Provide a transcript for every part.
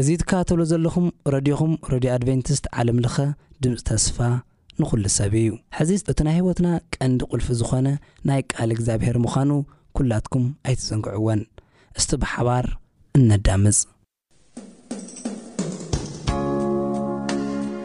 እዚ ትከታተልዎ ዘለኹም ረድዮኹም ረድዮ ኣድቨንቲስት ዓለም ለኸ ድምጺ ተስፋ ንኹሉ ሰብ እዩ። ሕዚ እቲ ናይ ህይወትና ቀንዲ ቁልፊ ዝኾነ ናይ ቃል እግዚኣብሔር ምዃኑ ኩላትኩም ኣይትዘንግዕዎን። እስቲ ብሓባር እነዳምጽ።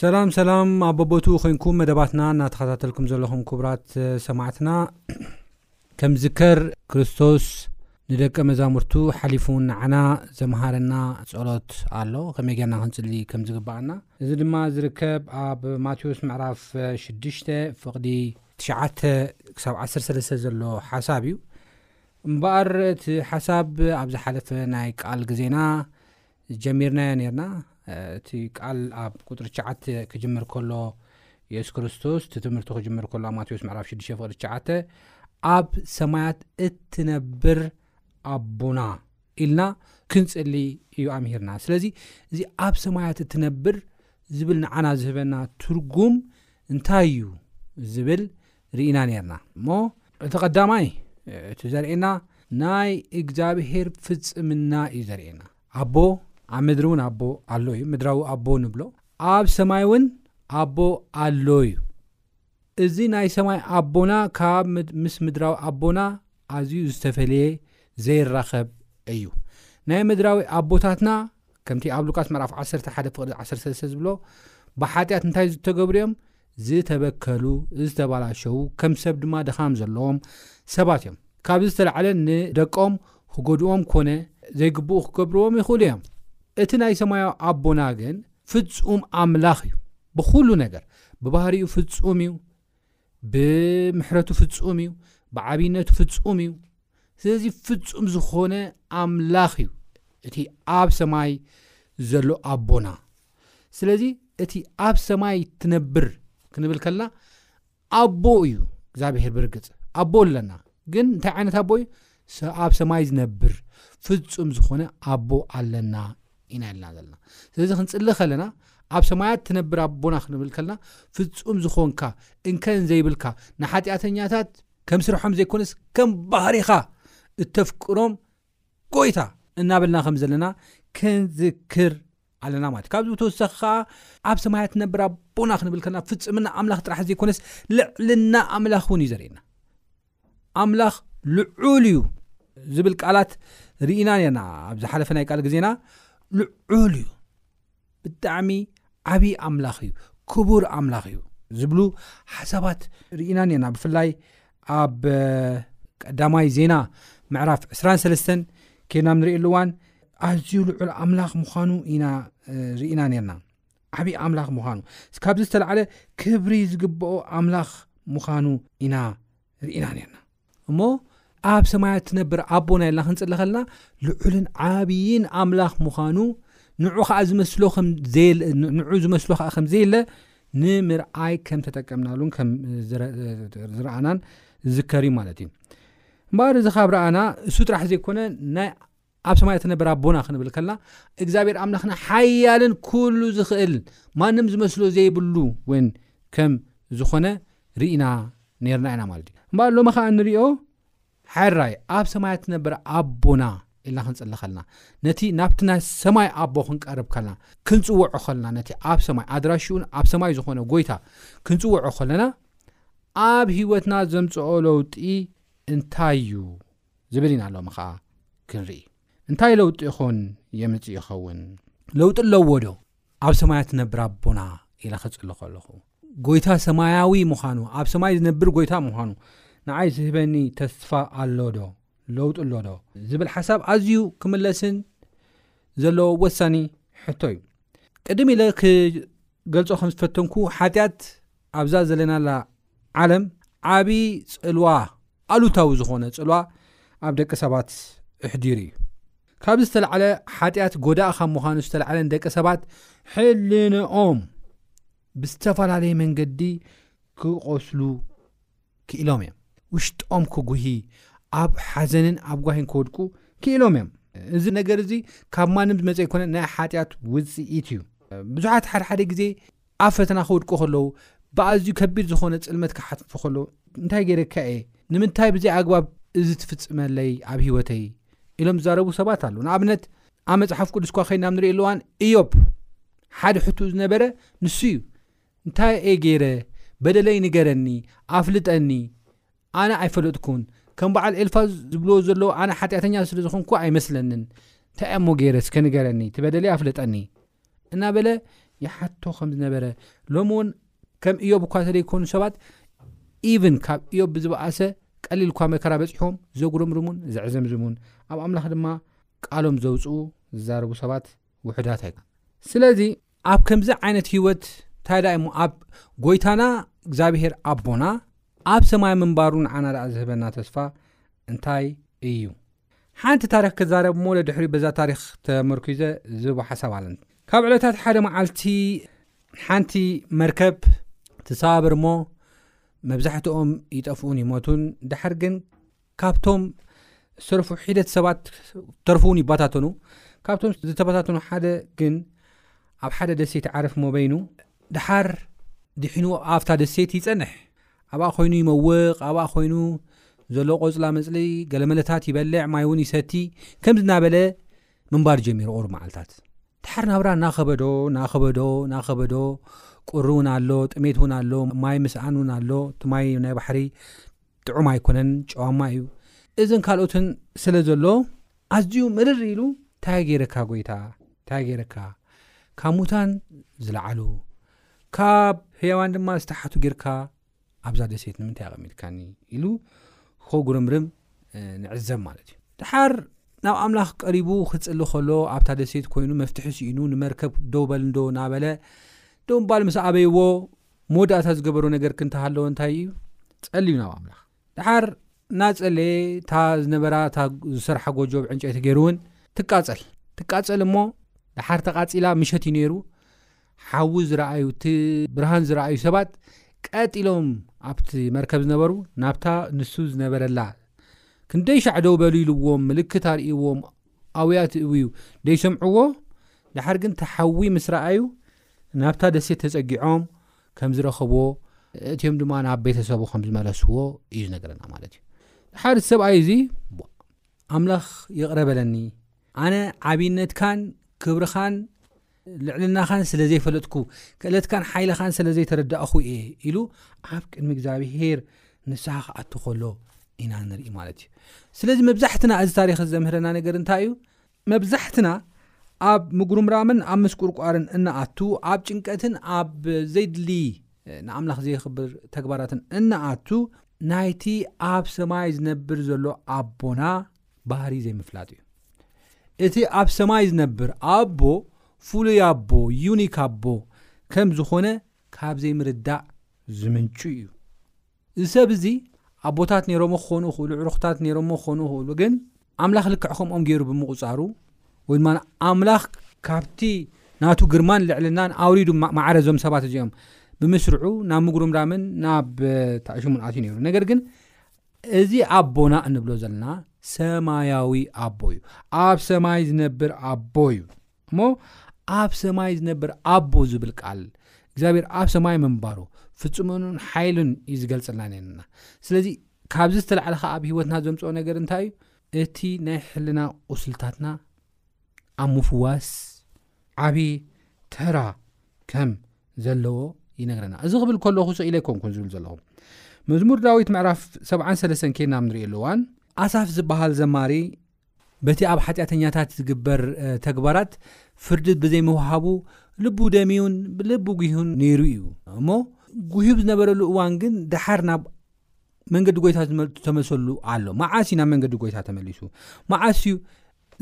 ሰላም ሰላም ኣብ በቦትኡ ኮንኩም መደባትና እናተኸታተልኩም ዘለኹም ክቡራት ሰማዕትና ከም ዝከር ክርስቶስ ንደቀ መዛሙርቱ ሓሊፉውን ንዓና ዘምሃረና ጸሎት ኣሎ ከመይ ጌርና ክንጽሊ ከም ዝግብኣና እዚ ድማ ዝርከብ ኣብ ማቴዎስ ምዕራፍ 6ሽ ፍቕዲ 9ሸ ክሳብ 13 ዘሎ ሓሳብ እዩ እምበኣር እቲ ሓሳብ ኣብ ዝሓለፈ ናይ ቃል ግዜና ጀሚርናዮ ኔርና እቲ ቃል ኣብ ቁፅሪ ትሽዓተ ክጅምር ከሎ የሱስ ክርስቶስ እቲ ትምህርቱ ክጅምር ከሎ ኣብ ማቴዎስ ምዕራፍ 6 ፍቅሪ ትሽዓተ ኣብ ሰማያት እትነብር ኣቦና ኢልና ክንፅሊ እዩ ኣምሂርና ስለዚ እዚ ኣብ ሰማያት እትነብር ዝብል ንዓና ዝህበና ትርጉም እንታይ እዩ ዝብል ርኢና ኔርና እሞ፣ እቲ ቀዳማይ እቲ ዘርእየና ናይ እግዚኣብሄር ፍጽምና እዩ ዘርእየና። ኣቦ ኣብ ምድሪ ውን ኣቦ ኣሎ እዩ፣ ምድራዊ ኣቦ ንብሎ፣ ኣብ ሰማይ ውን ኣቦ ኣሎ እዩ። እዚ ናይ ሰማይ ኣቦና ካብ ምስ ምድራዊ ኣቦና ኣዝዩ ዝተፈልየ ዘይራኸብ እዩ። ናይ ምድራዊ ኣቦታትና ከምቲ ኣብ ሉቃስ ምዕራፍ ዓሰርተ ሓደ ፍቕዲ ዓሰርተ ሰለስተ ዝብሎ ብሓጢኣት እንታይ ዝተገብሩ እዮም ዝተበከሉ ዝተባላሸዉ ከም ሰብ ድማ ድኻም ዘለዎም ሰባት እዮም ካብዚ ዝተላዕለ ንደቆም ክጎድዎም ኮነ ዘይግብኡ ክገብርዎም ይኽእሉ እዮም እቲ ናይ ሰማያዊ ኣቦና ግን ፍጹም ኣምላኽ እዩ ብዅሉ ነገር ብባህሪኡ ፍጹም እዩ ብምሕረቱ ፍጹም እዩ ብዓብይነቱ ፍጹም እዩ ስለዚ ፍጹም ዝኾነ ኣምላኽ እዩ እቲ ኣብ ሰማይ ዘሎ ኣቦና ስለዚ እቲ ኣብ ሰማይ ትነብር ክንብል ከልና ኣቦ እዩ እግዚኣብሄር ብርግፅ ኣቦ ኣለና ግን እንታይ ዓይነት ኣቦ እዩ ኣብ ሰማይ ዝነብር ፍጹም ዝኾነ ኣቦ ኣለና ኢና ኢልና ዘለና ስለዚ ክንጽሊ ከለና ኣብ ሰማያት ትነብር ኣቦና ክንብል ከለና ፍጹም ዝኾንካ እንከን ዘይብልካ ንሓጢኣተኛታት ከም ስርሖም ዘይኮነስ ከም ባህሪኻ እተፍቅሮም ጎይታ እናበልና ከም ዘለና ክንዝክር ኣለና ማለት እዩ ካብዚ ብተወሳኺ ከዓ ኣብ ሰማያት ትነብር ኣቦና ክንብል ከለና ፍጹምና ኣምላኽ ጥራሕ ዘይኮነስ ልዕልና ኣምላኽ እውን እዩ ዘርእየና ኣምላኽ ልዑል እዩ ዝብል ቃላት ርኢና ነርና ኣብ ዝሓለፈ ናይ ቃል ግዜና ልዑል እዩ ብጣዕሚ ዓብዪ ኣምላኽ እዩ ክቡር ኣምላኽ እዩ ዝብሉ ሓሳባት ርኢና ነርና ብፍላይ ኣብ ቀዳማይ ዜና ምዕራፍ 23 ኬድናም ንርእየኣሉዋን ኣዝዩ ልዑል ኣምላኽ ምዃኑ ኢና ርኢና ነርና ዓብዪ ኣምላኽ ምዃኑ፣ ካብዚ ዝተላዕለ ክብሪ ዝግብኦ ኣምላኽ ምዃኑ ኢና ርኢና ኔርና። እሞ ኣብ ሰማያት ትነብር ኣቦና ኢልና ክንጽሊ ከለና ልዑልን ዓብዪን ኣምላኽ ምዃኑ ንዑ ከዓ ዝመስሎ ንዑ ዝመስሎ ከዓ ከም ዘየለ ንምርኣይ ከም ተጠቀምናሉን ከም ዝረኣናን ዝዝከር እዩ ማለት እዩ እምበኣር እዚ ካብ ረኣና እሱ ጥራሕ ዘይኮነ ናይ ኣብ ሰማይ እትነብር ኣቦና ክንብል ከልና እግዚኣብሔር ኣምላኽና ሓያልን ኩሉ ዝኽእል ማንም ዝመስሎ ዘይብሉ ወን ከም ዝኾነ ርኢና ነርና ኢና ማለት እዩ እምበ ሎሚ ከዓ ንሪኦ ሓራይ ኣብ ሰማይ እትነብር ኣቦና ኢልና ክንፅሊ ከልና ነቲ ናብቲ ናይ ሰማይ ኣቦ ክንቀርብ ከልና ክንፅውዖ ከለና ነቲ ኣብ ሰማይ ኣድራሽኡን ኣብ ሰማይ ዝኾነ ጎይታ ክንፅውዖ ከለና ኣብ ህይወትና ዘምፅኦ ለውጢ እንታይ እዩ ዝብል ኢና ሎሚ ኸኣ ክንርኢ እንታይ ለውጢ ኾን የምጽእ ይኸውን? ለውጢ ኣለዎ ዶ? ኣብ ሰማያት ትነብር ኣቦና ኢለ ክጽሊ ከለኹ ጎይታ ሰማያዊ ምዃኑ ኣብ ሰማይ ዝነብር ጎይታ ምዃኑ ንዓይ ዝህበኒ ተስፋ ኣሎ ዶ? ለውጢ ኣሎ ዶ? ዝብል ሓሳብ ኣዝዩ ክምለስን ዘለዎ ወሳኒ ሕቶ እዩ። ቅድም ኢለ ክገልጾ ከም ዝፈተንኩ ሓጢኣት ኣብዛ ዘለናላ ዓለም ዓብዪ ፅልዋ ኣሉታዊ ዝኾነ ፅልዋ ኣብ ደቂ ሰባት እሕዲሩ እዩ ካብ ዝተላዕለ ሓጢኣት ጎዳእ ካብ ምዃኑ ዝተላዕለን ደቂ ሰባት ሕልንኦም ብዝተፈላለየ መንገዲ ክቆስሉ ክኢሎም እዮም ውሽጦም ክጉሂ ኣብ ሓዘንን ኣብ ጓሂን ክወድቁ ክኢሎም እዮም እዚ ነገር እዚ ካብ ማንም ዝመፀ ይኮነ ናይ ሓጢኣት ውፅኢት እዩ ብዙሓት ሓደሓደ ግዜ ኣብ ፈተና ክውድቁ ከለዉ፣ ብኣዝዩ ከቢድ ዝኾነ ጽልመት ክሓትቱ ከለዉ፣ እንታይ ገይረካ እየ፣ ንምንታይ ብዘይ ኣግባብ እዚ ትፍጽመለይ ኣብ ህይወተይ፣ ኢሎም ዝዛረቡ ሰባት ኣለዉ። ንኣብነት ኣብ መጽሓፍ ቅዱስኳ ኸይና ኣብ ንርእየሉ እዋን እዮብ ሓደ ሕትኡ ዝነበረ ንሱ እዩ። እንታይ እየ ገይረ፣ በደለይ ንገረኒ፣ ኣፍልጠኒ፣ ኣነ ኣይፈለጥኩን ከም በዓል ኤልፋዝ ዝብልዎ ዘለዉ ኣነ ሓጢኣተኛ ስለ ዝኾንኩ ኣይመስለንን ታይ ኣሞ ገይረ እስከ ንገረኒ እቲ በደለይ ኣፍለጠኒ እናበለ ይሓቶ ከም ዝነበረ ሎሚ እውን ከም እዮብ እኳ ተደይኮኑ ሰባት ኢቭን ካብ እዮብ ብዝበኣሰ ቀሊል እኳ መከራ በፂሖም ዘጉረምርሙን ዘዕዘምዝሙን ኣብ ኣምላኽ ድማ ቃሎም ዘውፅኡ ዝዛረቡ ሰባት ውሕዳት ኣይኮኑ ስለዚ ኣብ ከምዚ ዓይነት ህይወት እንታይ ደኣ እሞ ኣብ ጎይታና እግዚኣብሄር ኣቦና ኣብ ሰማይ ምንባሩ ንዓና ደኣ ዝህበና ተስፋ እንታይ እዩ ሓንቲ ታሪክ ክዛረብ እሞ ለድሕሪ በዛ ታሪክ ተመርኪዘ ዝህቦ ሓሳብ ኣለን ካብ ዕለታት ሓደ መዓልቲ ሓንቲ መርከብ ትሰባብር እሞ መብዛሕትኦም ይጠፍኡን ይሞቱን ድሕር ግን ካብቶም ዝተረፉ ሒደት ሰባት ተርፉ እውን ይባታተኑ ካብቶም ዝተባታተኑ ሓደ ግን ኣብ ሓደ ደሴቲ ዓረፍ ሞበይኑ ድሓር ድሒኑ ኣብታ ደሴት ይፀንሕ ኣብኣ ኮይኑ ይመውቕ ኣብኣ ኮይኑ ዘሎ ቆፅላ መፅሊ ገለመለታት ይበልዕ ማይ እውን ይሰቲ ከምዚ እናበለ ምንባር ጀሚሩ ቁሩብ መዓልታት ድሓር ናብራ እናኸበዶ ናኸበዶ ናኸበዶ ቁሪ እውን ኣሎ ጥሜት እውን ኣሎ ማይ ምስኣን እውን ኣሎ እቲ ማይ ናይ ባሕሪ ጥዑም ኣይኮነን ጨዋማ እዩ እዝን ካልኦትን ስለ ዘሎ ኣዝዩ ምርር ኢሉ ታይ ገይረካ ጎይታ ታይ ገይረካ ካብ ሙታን ዝለዓሉ ካብ ህያዋን ድማ ዝተሓቱ ጌርካ ኣብዛ ደሴት ንምንታይ ኣቐሚጥካኒ ኢሉ ኸጉርምርም ንዕዘብ ማለት እዩ ድሓር ናብ ኣምላኽ ቀሪቡ ክጽሊ ከሎ ኣብታ ደሴት ኮይኑ መፍትሒ ስኢኑ ንመርከብ ደው በልንዶ ናበለ ደው ምባል ምስ ኣበይዎ መወዳእታ ዝገበሮ ነገር ክንተሃለወ እንታይ እዩ ጸልዩ ናብ ኣምላኽ ድሓር እናጸለየ እታ ዝነበራ እታ ዝሰርሓ ጎጆብ ዕንጨይቲ ገይሩ እውን ትቃጸል ትቃጸል እሞ ድሓር ተቓጺላ ምሸት እዩ ነይሩ ሓዊ ዝረኣዩ እቲ ብርሃን ዝረኣዩ ሰባት ቀጥ ኢሎም ኣብቲ መርከብ ዝነበሩ ናብታ ንሱ ዝነበረላ ክንደይ ሻዕ ደው በሉ ኢልዎም ምልክት ኣርእዎም ኣውያት እው እዩ ደይሰምዕዎ ድሓር ግን ተሓዊ ምስ ረኣዩ ናብታ ደሴት ተጸጊዖም ከም ዝረኸብዎ እቲኦም ድማ ናብ ቤተሰቡ ከም ዝመለስዎ እዩ ዝነገረና ማለት እዩ ሓደ ሰብኣይ እዚ ኣምላኽ ይቕረ በለኒ ኣነ ዓብነትካን ክብርኻን ልዕልናኻን ስለ ዘይፈለጥኩ ክእለትካን ሓይልኻን ስለ ዘይተረዳእኹ እየ ኢሉ ኣብ ቅድሚ እግዚኣብሄር ንስሓ ክኣት ከሎ ኢና ንርኢ ማለት እዩ ስለዚ መብዛሕትና እዚ ታሪክ ዘምህረና ነገር እንታይ እዩ መብዛሕትና ኣብ ምጉርምራምን ኣብ ምስቁርቋርን እንኣቱ፣ ኣብ ጭንቀትን ኣብ ዘይድሊ ንኣምላኽ ዘየኽብር ተግባራትን እንኣቱ ናይቲ ኣብ ሰማይ ዝነብር ዘሎ ኣቦና ባህሪ ዘይምፍላጥ እዩ። እቲ ኣብ ሰማይ ዝነብር ኣቦ ፍሉይ ኣቦ ዩኒክ ኣቦ ከም ዝኾነ ካብ ዘይምርዳእ ዝምንጩ እዩ። እዚ ሰብ እዚ ኣቦታት ኔሮሞ ክኾኑ ይኽእሉ ኣዕሩኽታት ኔሮሞ ክኾኑ ይኽእሉ ግን ኣምላኽ ልክዕ ከምኦም ጌሩ ብምቑጻሩ ወይ ድማ ኣምላኽ ካብቲ ናቱ ግርማን ልዕልናን ኣውሪዱ ማዕረ እዞም ሰባት እዚኦም ብምስርዑ ናብ ምጉርምራምን ናብ ታዕሽሙን ኣትዩ ኔሩ ነገር ግን እዚ ኣቦና እንብሎ ዘለና ሰማያዊ ኣቦ እዩ ኣብ ሰማይ ዝነብር ኣቦ እዩ እሞ ኣብ ሰማይ ዝነብር ኣቦ ዝብል ቃል እግዚኣብሔር ኣብ ሰማይ ምንባሩ ፍፁምኑን ሓይሉን እዩ ዝገልፅልና ነና ስለዚ ካብዚ ዝተላዕለ ከዓ ኣብ ሂወትና ዘምፅኦ ነገር እንታይ እዩ እቲ ናይ ሕልና ቁስልታትና ኣብ ምፍዋስ ዓብዪ ተራ ከም ዘለዎ ይነግረና እዚ ክብል ከለኹ ስኢለ ኣይኮንኩን ዝብል ዘለኹ መዝሙር ዳዊት ምዕራፍ 73 ኬድና ንሪእየሉ እዋን ኣሳፍ ዝበሃል ዘማሪ በቲ ኣብ ሓጢኣተኛታት ዚግበር ተግባራት ፍርዲ ብዘይምውሃቡ ልቡ ደምዩን ልቡ ጒሁን ነይሩ እዩ እሞ፣ ጒሁ ዝነበረሉ እዋን ግን ደሓር ናብ መንገዲ ጐይታ ተመልሰሉ ኣሎ። መዓስ እዩ ናብ መንገዲ ጐይታ ተመሊሱ? መዓስ እዩ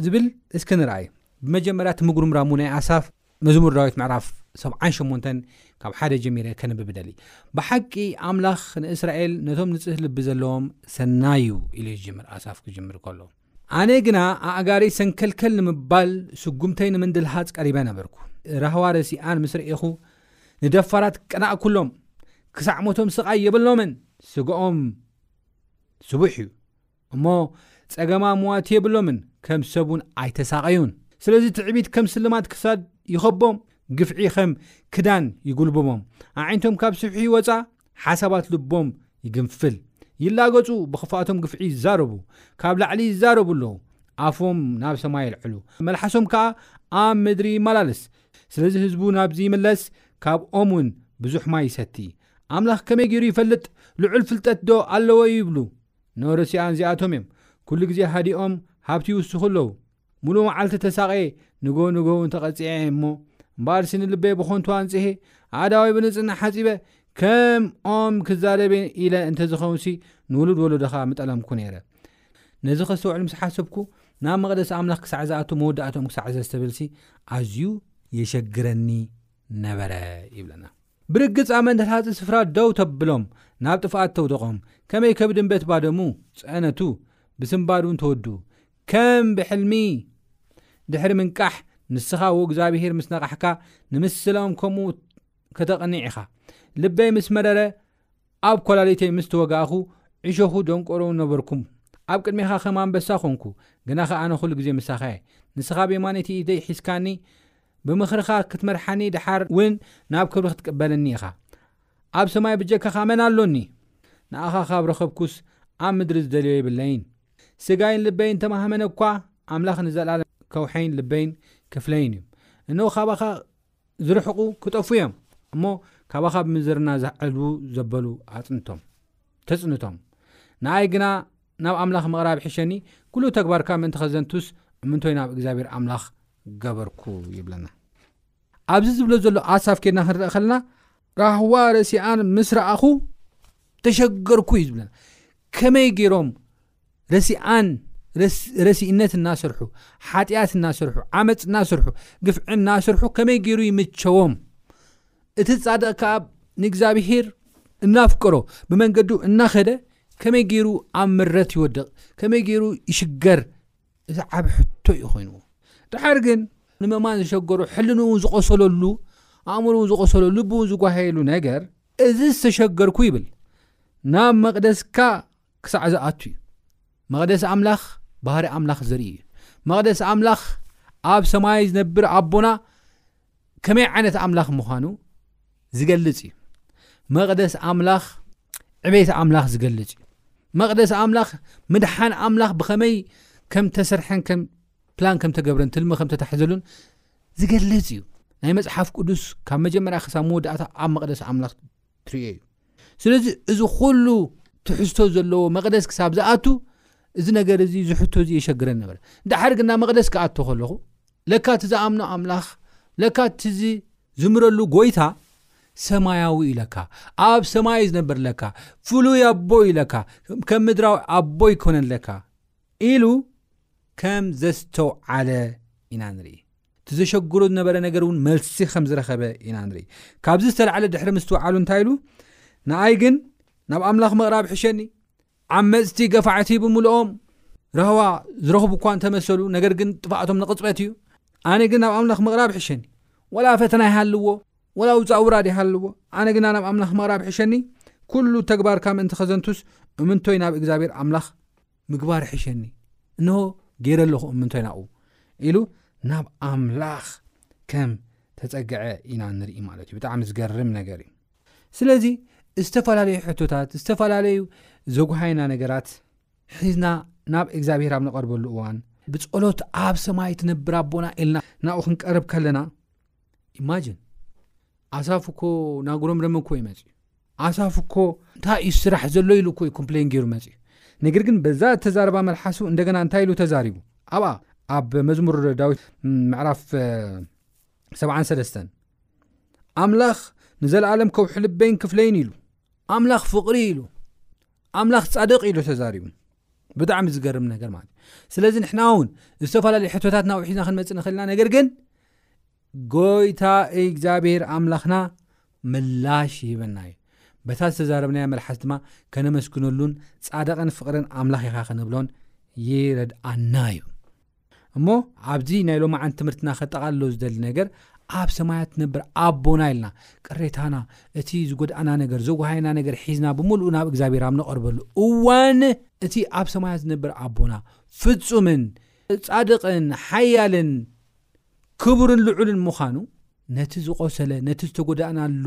ዝብል እስኪ ንርኣይ። ብመጀመርያ እቲ ምጉርምራሙ ናይ ኣሳፍ መዝሙር ዳዊት ምዕራፍ ሰብዓን ሸሞንተን ካብ ሓደ ጀሚረ ከንብብ እደሊ። ብሓቂ ኣምላኽ ንእስራኤል ነቶም ንጽህ ልቢ ዘለዎም ሰናይ እዩ ኢሉ ይጅምር ኣሳፍ ክጅምር ከሎ። ኣነ ግና ኣእጋረይ ሰንከልከል ንምባል ስጉምተይ ንምንድልሃጽ ቀሪበ ነበርኩ። ራህዋ ረሲኣን ምስ ረኤኹ ንደፋራት ቀናእኩሎም፣ ክሳዕ ሞቶም ስቓይ የብሎምን፣ ስግኦም ስቡሕ እዩ፣ እሞ ጸገማ ምዋቲ የብሎምን ከም ሰብውን ኣይተሳቐዩን ስለዚ ትዕቢት ከም ስልማት ክሳድ ይኸቦም ግፍዒ ኸም ክዳን ይጉልብቦም ኣዒንቶም ካብ ስብሒ ይወጻ ሓሳባት ልቦም ይግንፍል ይላገጹ ብኽፍኣቶም ግፍዒ ይዛረቡ ካብ ላዕሊ ይዛረቡ ኣለዉ ኣፎም ናብ ሰማይ የልዕሉ መልሓሶም ከኣ ኣብ ምድሪ ይመላለስ ስለዚ ህዝቡ ናብዚ ይምለስ ካብኦም እውን ብዙሕ ማይ ይሰቲ ኣምላኽ ከመይ ገይሩ ይፈልጥ ልዑል ፍልጠት ዶ ኣለዎ ይብሉ ኖርሲኣን እዚኣቶም እዮም ኩሉ ግዜ ሃዲኦም ሃብቲ ይውስኹ ኣለዉ ሙሉእ መዓልቲ ተሳቕየ ንግሆ ንግሆ እውን ተቐጺዐ እየ እሞ እምበኣርሲ ንልበይ ብኾንቱ ኣንጽሔ ኣእዳወይ ብንጽና ሓጺበ ከም ኦም ክዛረብ እየ ኢለ እንተዝኸውንሲ ንውሉድ ወለዶኻ ምጠለምኩ ነይረ ነዚ ከስተውዕል ምስ ሓሰብኩ ናብ መቕደስ ኣምላኽ ክሳዕ ዝኣቱ መወዳእትኦም ክሳዕ ዘስተብህልሲ ኣዝዩ የሸግረኒ ነበረ ይብለና። ብርግጽ ኣብ መንደልሃጽ ስፍራ ደው ተብሎም ናብ ጥፍኣት ተውደቖም ከመይ ከብድን በት ባደሙ ጽዕነቱ ብስንባድ ውን ተወዱ ከም ብሕልሚ ድሕሪ ምንቃሕ ንስኻ ወእግዛብሄር ምስ ነቓሕካ ንምስላኦም ከምኡ ከተቕኒዕ ኢኻ ልበይ ምስ መረረ ኣብ ኮላሊተይ ምስ ተወጋእኹ ዕሾኹ ደንቆሮውን ነበርኩም ኣብ ቅድሜኻ ከም ኣንበሳ ኮንኩ ግናኸ ኣነ ኩሉ ግዜ ምሳኻየ ንስኻ ብየማነይቲ ኢደይ ሒዝካኒ ብምኽርኻ ክትመርሓኒ ደሓር ውን ናብ ክብሪ ክትቅበለኒ ኢኻ። ኣብ ሰማይ ብጀካኻ መን ኣሎኒ? ንኣኻ ካብ ረኸብኩስ ኣብ ምድሪ ዝደልዮ የብለይን። ስጋይን ልበይን እንተማህመነ እኳ ኣምላኽ ንዘልኣለም ከውሐይን ልበይን ክፍለይን እዩ። እንሆ ካባኻ ዝርሕቁ ክጠፉ እዮም እሞ ካባኻ ብምንዝርና ዝዐልቡ ዘበሉ ኣጽንቶም። ተጽንቶም። ንኣይ ግና ናብ ኣምላኽ ምቕራብ ይሕሸኒ ኩሉ ተግባርካ ምእንቲ ከዘንቱስ እምንቶይ ናብ እግዚኣብሔር ኣምላኽ ገበርኩ ይብለና ኣብዚ ዝብሎ ዘሎ ኣሳፍ ኬድና ክንርእ ከለና ራህዋ ረሲኣን ምስ ረኣኹ ተሸገርኩ እዩ ዝብለና ከመይ ገይሮም ረሲኣን ረሲእነት እናስርሑ ሓጢኣት እናስርሑ ዓመፅ እናስርሑ ግፍዒ እናስርሑ ከመይ ገይሩ ይምቸዎም እቲ ፃድቕ ከዓ ንእግዚኣብሄር እናፍቀሮ ብመንገዱ እናኸደ ከመይ ገይሩ ኣብ ምረት ይወድቕ ከመይ ገይሩ ይሽገር እዚ ዓቢ ሕቶ እዩ ኮይኑ ድሓር ግን ንምእማን ዝሸገሮ ሕልንኡ ዝቆሰለሉ ኣእምሮኡ ዝቆሰሎ ልብኡ ዝጓሃየሉ ነገር እዚ ዝተሸገርኩ ይብል ናብ መቅደስካ ክሳዕ ዝኣቱ እዩ መቅደስ ኣምላኽ ባህሪ ኣምላኽ ዘርኢ እዩ መቅደስ ኣምላኽ ኣብ ሰማይ ዝነብር ኣቦና ከመይ ዓይነት ኣምላኽ ምዃኑ ዝገልጽ እዩ መቅደስ ኣምላኽ ዕቤት ኣምላኽ ዝገልጽ እዩ መቕደስ ኣምላኽ ምድሓን ኣምላኽ ብኸመይ ከም ተሰርሐን ከም ፕላን ከም ተገብረን ትልሚ ከም ተታሕዘሉን ዝገልጽ እዩ ናይ መጽሓፍ ቅዱስ ካብ መጀመርያ ክሳብ መወዳእታ ኣብ መቕደስ ኣምላኽ ትርእዮ እዩ ስለዚ እዚ ኩሉ ትሕዝቶ ዘለዎ መቕደስ ክሳብ ዝኣቱ እዚ ነገር እዚ ዝሕቶ እዚ የሸግረን ነበረ ዳሓር ግና መቕደስ ክኣቶ ከለኹ ለካ እቲ ዝኣምኖ ኣምላኽ ለካ እቲ ዝዝምረሉ ጎይታ ሰማያዊ እዩ ለካ ኣብ ሰማይ እዩ ዝነበር ለካ ፍሉይ ኣቦ እዩ ለካ ከም ምድራዊ ኣቦ ይኮነን ለካ ኢሉ ከም ዘስተውዓለ ኢና ንርኢ እቲ ዘሸግሮ ዝነበረ ነገር እውን መልሲ ከም ዝረኸበ ኢና ንርኢ ካብዚ ዝተላዕለ ድሕሪ ምስትውዓሉ እንታይ ኢሉ ንኣይ ግን ናብ ኣምላኽ ምቕራብ ሕሸኒ ዓመጽቲ ገፋዕቲ ብምልኦም ራህዋ ዝረኽቡ እኳ እንተመሰሉ ነገር ግን ጥፍኣቶም ንቕጽበት እዩ ኣነ ግን ናብ ኣምላኽ ምቕራብ ሕሸኒ ወላ ፈተና ይሃልዎ ወላ ውፃእ ውራድ ይሃልዎ ኣነ ግና ናብ ኣምላኽ ምቕራብ ሕሸኒ ኩሉ ተግባርካ ምእንቲ ከዘንቱስ እምንቶይ ናብ እግዚኣብሔር ኣምላኽ ምግባር ሕሸኒ እንሆ ገይረ ኣለኹ እምንቶይ ናብኡ ኢሉ ናብ ኣምላኽ ከም ተፀግዐ ኢና ንርኢ ማለት እዩ ብጣዕሚ ዝገርም ነገር እዩ ስለዚ ዝተፈላለዩ ሕቶታት ዝተፈላለዩ ዘጉሃየና ነገራት ሒዝና ናብ እግዚኣብሔር ኣብ ንቐርበሉ እዋን ብጸሎት ኣብ ሰማይ ትነብር ኣቦና ኢልና ናብኡ ክንቀርብ ከለና ኢማጅን ኣሳፍ እኮ ናጉረምረመ እኮ ይመፅ እዩ ኣሳፍ እኮ እንታይ እዩ ስራሕ ዘሎ ኢሉ እኮ ኮምፕሌን ገይሩ መፅ እዩ ነገር ግን በዛ ተዛረባ መልሓሱ እንደገና እንታይ ኢሉ ተዛሪቡ ኣብኣ ኣብ መዝሙር ዳዊት ምዕራፍ ሰብዓን ሰለስተን ኣምላኽ ንዘለኣለም ከውሒ ልበይን ክፍለይን ኢሉ ኣምላኽ ፍቕሪ ኢሉ ኣምላኽ ፃደቂ ኢሉ ተዛሪቡ ብጣዕሚ ዝገርም ነገር ማለት እዩ ስለዚ ንሕና እውን ዝተፈላለዩ ሕቶታት ናብ ሒዝና ክንመፅ ንክእልና ነገር ግን ጎይታ እግዚኣብሄር ኣምላኽና ምላሽ ይህበና እዩ በታ ዝተዛረብናዮ መልሓስ ድማ ከነመስግነሉን ፃደቕን ፍቕርን ኣምላኽ ኢኻ ክንብሎን ይረድኣና እዩ እሞ ኣብዚ ናይ ሎማዓንቲ ትምህርትና ከጠቓልሎ ዝደሊ ነገር ኣብ ሰማያት ትነብር ኣቦና ኢልና ቅሬታና እቲ ዝጎድኣና ነገር ዘጓሃየና ነገር ሒዝና ብምሉኡ ናብ እግዚኣብሔር ኣብ ነቐርበሉ እዋን እቲ ኣብ ሰማያት ዝነብር ኣቦና ፍጹምን ጻድቕን ሓያልን ክቡርን ልዑልን ምዃኑ ነቲ ዝቖሰለ ነቲ ዝተጎዳእናሉ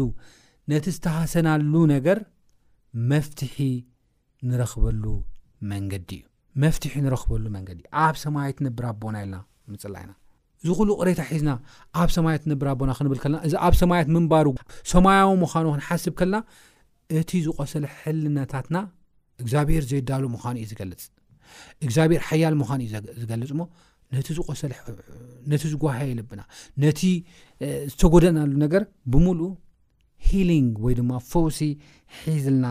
ነቲ ዝተሃሰናሉ ነገር መፍትሒ ንረኽበሉ መንገዲ እዩ መፍትሒ ንረኽበሉ መንገዲ ኣብ ሰማይ ትነብር ኣቦና ኢልና ምጽላይ ኢና። እዚ ኩሉ ቅሬታ ሒዝና ኣብ ሰማያት ትነብር ኣቦና ክንብል ከለና እዚ ኣብ ሰማያት ምንባሩ ሰማያዊ ምዃኑ ክንሓስብ ከለና እቲ ዝቆሰለ ሕልነታትና እግዚኣብሔር ዘይዳሉ ምዃኑ እዩ ዝገልጽ እግዚኣብሔር ሓያል ምዃኑ እዩ ዝገልጽ እሞ ነቲ ዝቆሰለ ነቲ ዝጓሃየ ልብና ነቲ ዝተጎደናሉ ነገር ብምሉእ ሂሊንግ ወይ ድማ ፈውሲ ሒዝልና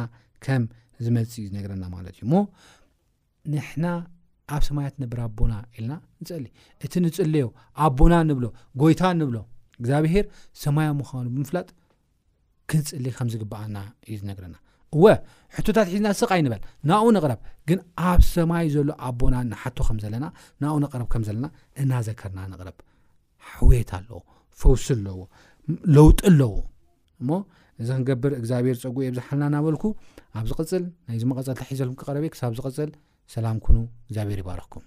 ከም ዝመፅእ እዩ ዝነግረና ማለት እዩ እሞ ንሕና ኣብ ሰማያት ነብር ኣቦና ኢልና ንፀሊ እቲ ንፅለዮ ኣቦና ንብሎ ጎይታ ንብሎ እግዚኣብሄር ሰማያ ምዃኑ ብምፍላጥ ክንፅሊ ከም ዝግበኣና እዩ ዝነግረና እወ ሕቶታት ሒዝና ስቕ ኣይንበል ናብኡ ንቕረብ ግን ኣብ ሰማይ ዘሎ ኣቦና ንሓቶ ከም ዘለና ናብኡ ንቕረብ ከም ዘለና እናዘከርና ንቕረብ ሕውየት ኣለዎ ፈውሲ ኣለዎ ለውጢ ኣለዎ እሞ እዚ ክንገብር እግዚኣብሔር ፀጉኡ የብዝሓልና እናበልኩ ኣብ ዝቕፅል ናይዚ መቐፀልታ ሒዘልኩም ክቐረብ እየ ክሳብ ዝቕፅል ሰላም ኩኑ እግዚኣብሔር ይባረኽኩም